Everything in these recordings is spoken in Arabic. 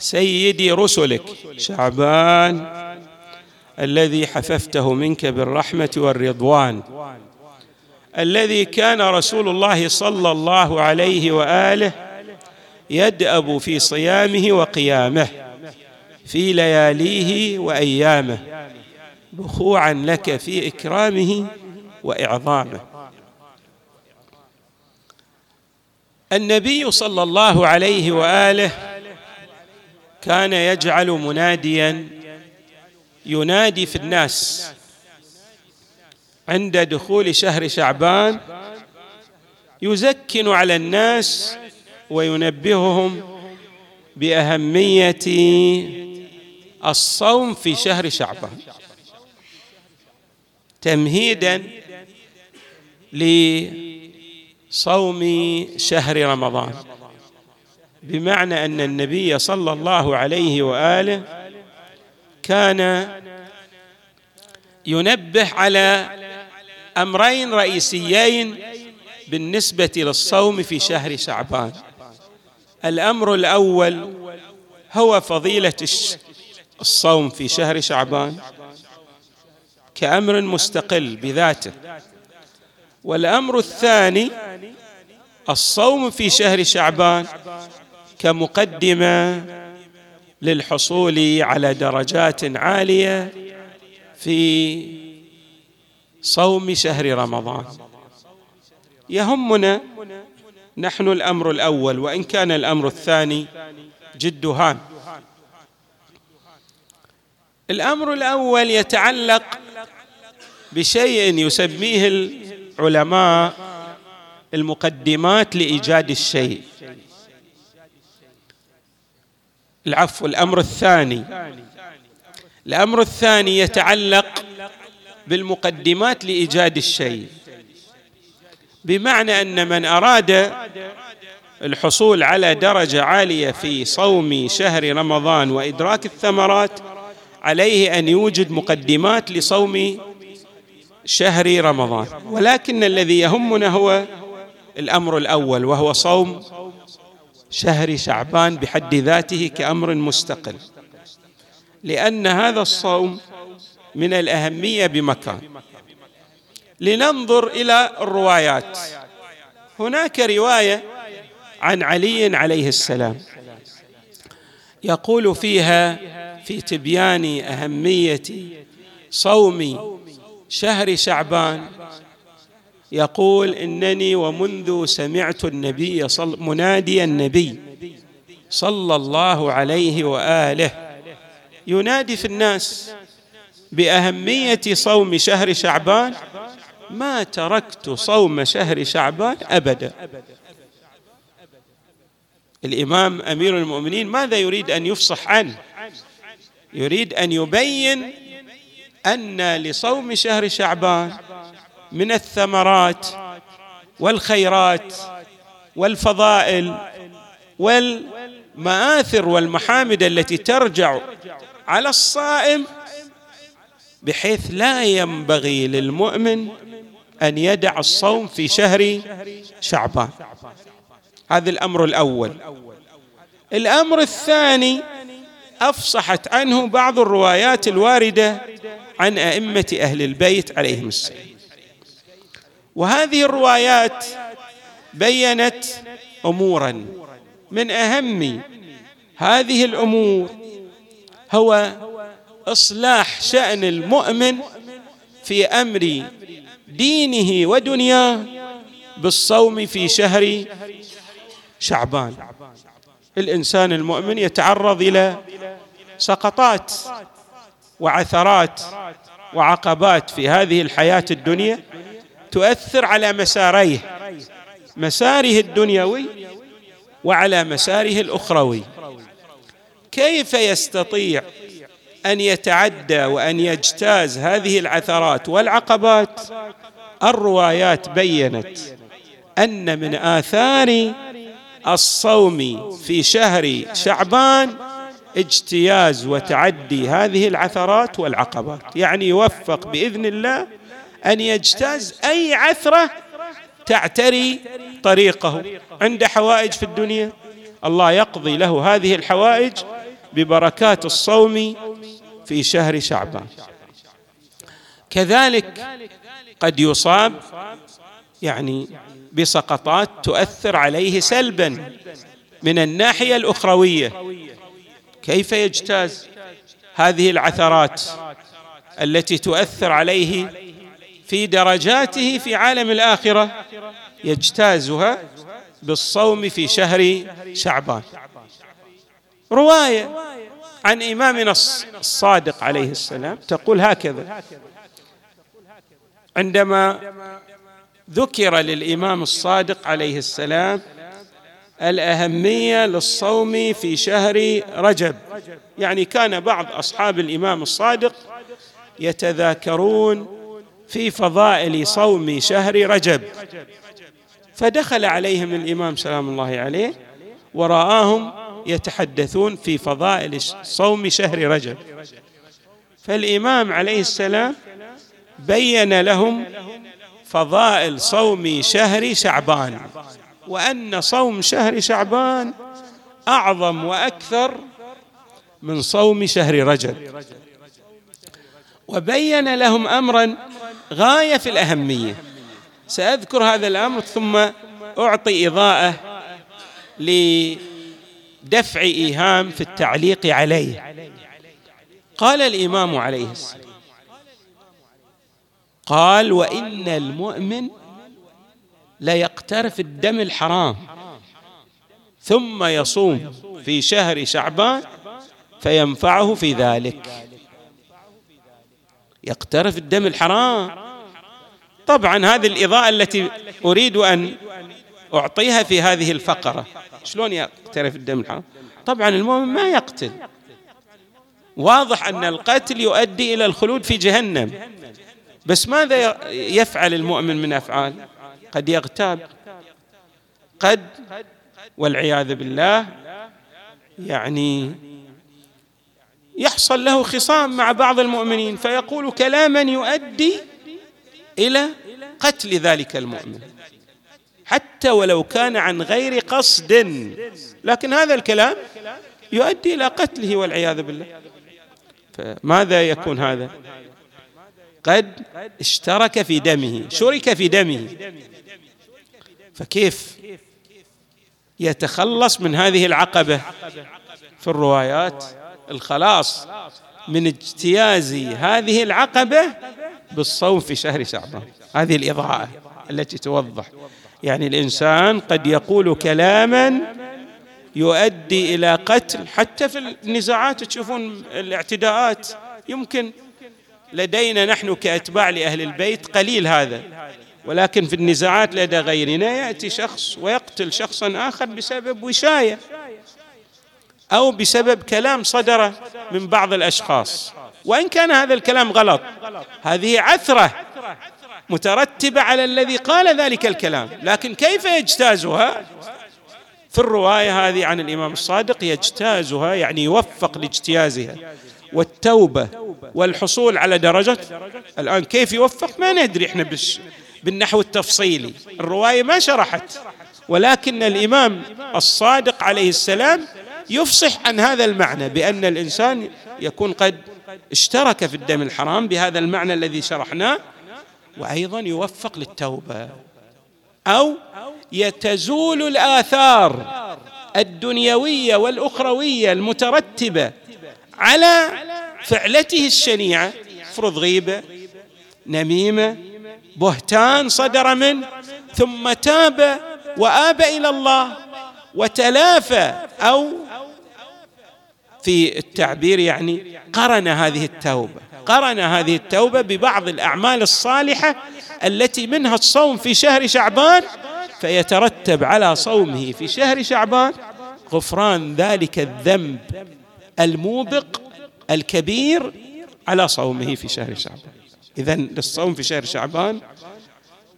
سيدي رسلك. شعبان الذي حففته منك بالرحمة والرضوان الذي كان رسول الله صلى الله عليه وآله يدأب في صيامه وقيامه في لياليه وأيامه بخوعا لك في إكرامه وإعظامه. النبي صلى الله عليه وآله كان يجعل مناديا ينادي في الناس عند دخول شهر شعبان يزكن على الناس وينبههم بأهمية الصوم في شهر شعبان. تمهيدا لصوم شهر رمضان. بمعنى أن النبي صلى الله عليه وآله كان ينبه على أمرين رئيسيين بالنسبة للصوم في شهر شعبان. الأمر الأول هو فضيلة الصوم في شهر شعبان كأمر مستقل بذاته. والأمر الثاني الصوم في شهر شعبان كمقدمة للحصول على درجات عالية في صوم شهر رمضان. يهمنا نحن الأمر الأول وإن كان الأمر الثاني جد هام. الأمر الأول يتعلق بشيء يسميه العلماء المقدمات لإيجاد الشيء. العفو الأمر الثاني. الأمر الثاني يتعلق بالمقدمات لإيجاد الشيء. بمعنى أن من أراد الحصول على درجة عالية في صوم شهر رمضان وإدراك الثمرات عليه أن يوجد مقدمات لصوم شهر رمضان. ولكن الذي يهمنا هو الأمر الأول وهو صوم شهر شعبان بحد ذاته كأمر مستقل. لأن هذا الصوم من الأهمية بمكان. لننظر إلى الروايات. هناك رواية عن علي عليه السلام. يقول فيها في تبيان أهمية صوم شهر شعبان يقول إنني ومنذ سمعت النبي صل منادي النبي صلى الله عليه وآله. ينادي في الناس بأهمية صوم شهر شعبان ما تركت صوم شهر شعبان أبدا. الإمام أمير المؤمنين ماذا يريد أن يفصح عنه؟ يريد أن يبين أن لصوم شهر شعبان من الثمرات والخيرات والفضائل والمآثر والمحامد التي ترجع على الصائم بحيث لا ينبغي للمؤمن أن يدع الصوم في شهر شعبان. هذا الأمر الأول. الأمر الثاني أفصحت عنه بعض الروايات الواردة عن أئمة أهل البيت عليهم السلام. وهذه الروايات بينت امورا. من أهم هذه الأمور هو إصلاح شأن المؤمن في أمر دينه ودنياه بالصوم في شهر شعبان. الإنسان المؤمن يتعرض إلى سقطات وعثرات وعقبات في هذه الحياة الدنيا تؤثر على مساريه مساره الدنيوي وعلى مساره الأخروي. كيف يستطيع أن يتعدى وأن يجتاز هذه العثرات والعقبات؟ الروايات بينت أن من آثار الصوم في شهر شعبان اجتياز وتعدي هذه العثرات والعقبات. يعني يوفق بإذن الله أن يجتاز أي عثرة تعتري طريقه. عند حوائج في الدنيا؟ الله يقضي له هذه الحوائج ببركات الصوم في شهر شعبان. كذلك قد يصاب يعني بسقطات تؤثر عليه سلبا من الناحية الأخروية. كيف يجتاز هذه العثرات التي تؤثر عليه في درجاته في عالم الآخرة يجتازها بالصوم في شهر شعبان. رواية عن إمامنا الصادق عليه السلام تقول هكذا عندما ذكر للإمام الصادق عليه السلام الأهمية للصوم في شهر رجب يعني كان بعض أصحاب الإمام الصادق يتذاكرون في فضائل صوم شهر رجب. فدخل عليهم الإمام سلام الله عليه ورآهم يتحدثون في فضائل صوم شهر رجب. فالإمام عليه السلام بين لهم فضائل صوم شهر شعبان وأن صوم شهر شعبان أعظم وأكثر من صوم شهر رجب. وبين لهم امرا غاية في الأهمية. سأذكر هذا الأمر ثم أعطي إضاءة لدفع إيهام في التعليق عليه. قال الإمام عليه السلام قال وإن المؤمن ليقترف الدم الحرام ثم يصوم في شهر شعبان فينفعه في ذلك. يقترف الدم الحرام. طبعا هذه الإضاءة التي أريد أن أعطيها في هذه الفقرة شلون يقترف الدم الحرام؟ طبعا المؤمن ما يقتل. واضح أن القتل يؤدي إلى الخلود في جهنم. بس ماذا يفعل المؤمن من أفعال؟ قد يغتاب. قد والعياذ بالله يعني يحصل له خصام مع بعض المؤمنين فيقول كلاما يؤدي إلى قتل ذلك المؤمن. حتى ولو كان عن غير قصد. لكن هذا الكلام يؤدي إلى قتله والعياذ بالله. فماذا يكون هذا؟ قد اشترك في دمه شرك في دمه. فكيف يتخلص من هذه العقبة في الروايات؟ الخلاص من اجتياز هذه العقبة بالصوم في شهر شعبان. هذه الإضاءة التي توضح. يعني الإنسان قد يقول كلاما يؤدي إلى قتل. حتى في النزاعات تشوفون الاعتداءات. يمكن لدينا نحن كأتباع لأهل البيت قليل هذا. ولكن في النزاعات لدى غيرنا يأتي شخص ويقتل شخصا آخر بسبب وشاية. أو بسبب كلام صدر من بعض الأشخاص. وإن كان هذا الكلام غلط هذه عثرة مترتبة على الذي قال ذلك الكلام. لكن كيف يجتازها؟ في الرواية هذه عن الإمام الصادق يجتازها يعني يوفق لاجتيازها. والتوبة والحصول على درجة الآن كيف يوفق؟ ما ندري إحنا بالنحو التفصيلي. الرواية ما شرحت. ولكن الإمام الصادق عليه السلام يفصح عن هذا المعنى بأن الإنسان يكون قد اشترك في الدم الحرام بهذا المعنى الذي شرحناه وأيضا يوفق للتوبة أو يتزول الآثار الدنيوية والأخروية المترتبة على فعلته الشنيعة افرض غيبة نميمة بهتان صدر منه ثم تاب وآب إلى الله وتلافى أو في التعبير يعني قرن هذه التوبة. قرن هذه التوبة ببعض الأعمال الصالحة التي منها الصوم في شهر شعبان فيترتب على صومه في شهر شعبان غفران ذلك الذنب الموبق الكبير على صومه في شهر شعبان. اذا للصوم في شهر شعبان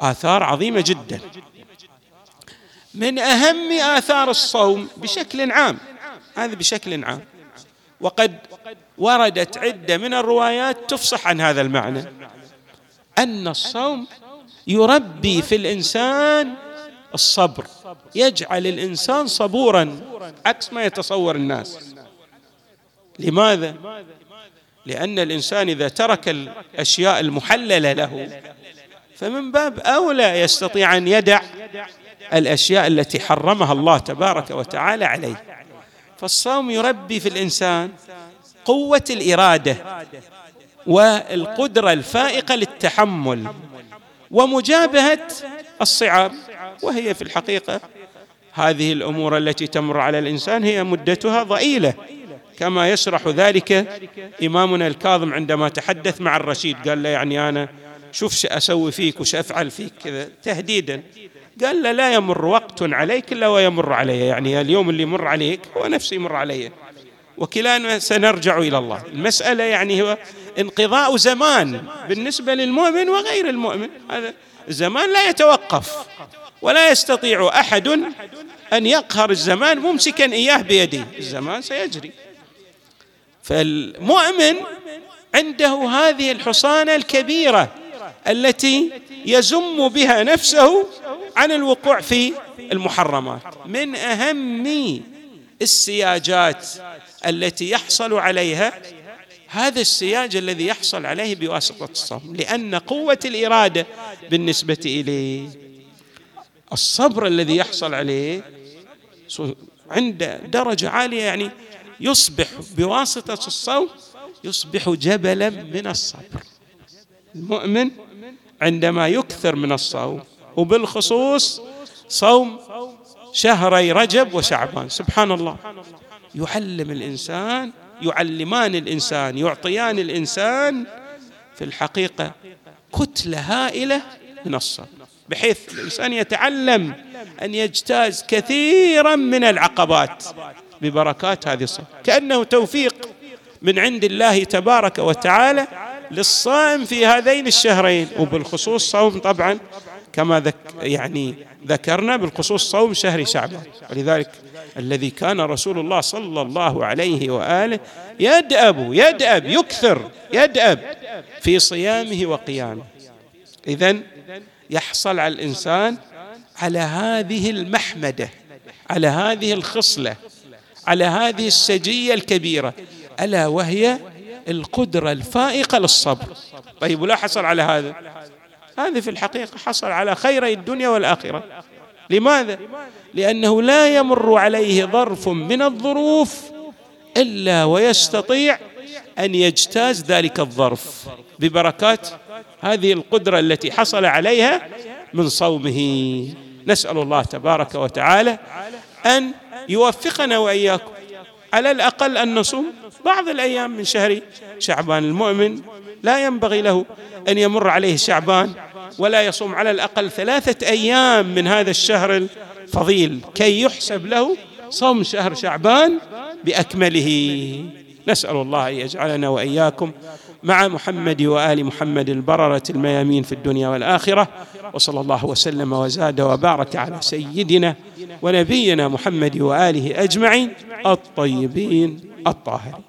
آثار عظيمة جدا. من أهم آثار الصوم بشكل عام هذا بشكل عام وقد وردت عدة من الروايات تفصح عن هذا المعنى. أن الصوم يربي في الإنسان الصبر يجعل الإنسان صبورا عكس ما يتصور الناس. لماذا؟ لأن الإنسان إذا ترك الأشياء المحللة له فمن باب أولى يستطيع أن يدع الأشياء التي حرمها الله تبارك وتعالى عليه. فالصوم يربي في الإنسان قوة الإرادة والقدرة الفائقة للتحمل ومجابهة الصعاب وهي في الحقيقة هذه الأمور التي تمر على الإنسان هي مدتها ضئيلة. كما يشرح ذلك إمامنا الكاظم عندما تحدث مع الرشيد قال له يعني أنا شوف شو أسوي فيك وش أفعل فيك كذا تهديدا. قال له لا يمر وقت عليك إلا ويمر علي. يعني اليوم اللي يمر عليك هو نفسه يمر علي. وكلانا سنرجع إلى الله. المسألة يعني هو انقضاء زمان بالنسبة للمؤمن وغير المؤمن. هذا الزمان لا يتوقف ولا يستطيع أحد أن يقهر الزمان ممسكا إياه بيده. الزمان سيجري. فالمؤمن عنده هذه الحصانة الكبيرة التي يزم بها نفسه عن الوقوع في المحرمات. من أهم السياجات التي يحصل عليها هذا السياج الذي يحصل عليه بواسطة الصوم لأن قوة الإرادة بالنسبة إليه الصبر الذي يحصل عليه عند درجة عالية يعني يصبح بواسطة الصوم يصبح جبلا من الصبر. المؤمن عندما يكثر من الصوم وبالخصوص صوم شهري رجب وشعبان. سبحان الله. يعلم الإنسان يعلمان الإنسان يعطيان الإنسان في الحقيقة كتلة هائلة من الصبر بحيث الإنسان يتعلم أن يجتاز كثيرا من العقبات ببركات هذه الصبر كأنه توفيق من عند الله تبارك وتعالى للصائم في هذين الشهرين. وبالخصوص صوم طبعا كما ذك يعني ذكرنا بالخصوص صوم شهر شعبان. ولذلك الذي كان رسول الله صلى الله عليه وآله يدأب يدأب يكثر يدأب في صيامه وقيامه. اذا يحصل على الإنسان على هذه المحمدة على هذه الخصلة على هذه السجية الكبيرة ألا وهي القدرة الفائقة للصبر. طيب ولا حصل على هذا؟ هذه في الحقيقة حصل على خيري الدنيا والآخرة. لماذا؟ لأنه لا يمر عليه ظرف من الظروف إلا ويستطيع أن يجتاز ذلك الظرف ببركات هذه القدرة التي حصل عليها من صومه. نسأل الله تبارك وتعالى أن يوفقنا وإياكم. على الأقل أن نصوم بعض الأيام من شهر شعبان المؤمن. لا ينبغي له أن يمر عليه شعبان ولا يصوم على الأقل ثلاثة أيام من هذا الشهر الفضيل. كي يحسب له صوم شهر شعبان بأكمله. نسأل الله أن يجعلنا وإياكم مع محمد وآل محمد البررة الميامين في الدنيا والآخرة. وصلى الله وسلم وزاد وبارك على سيدنا ونبينا محمد وآله أجمعين الطيبين الطاهرين.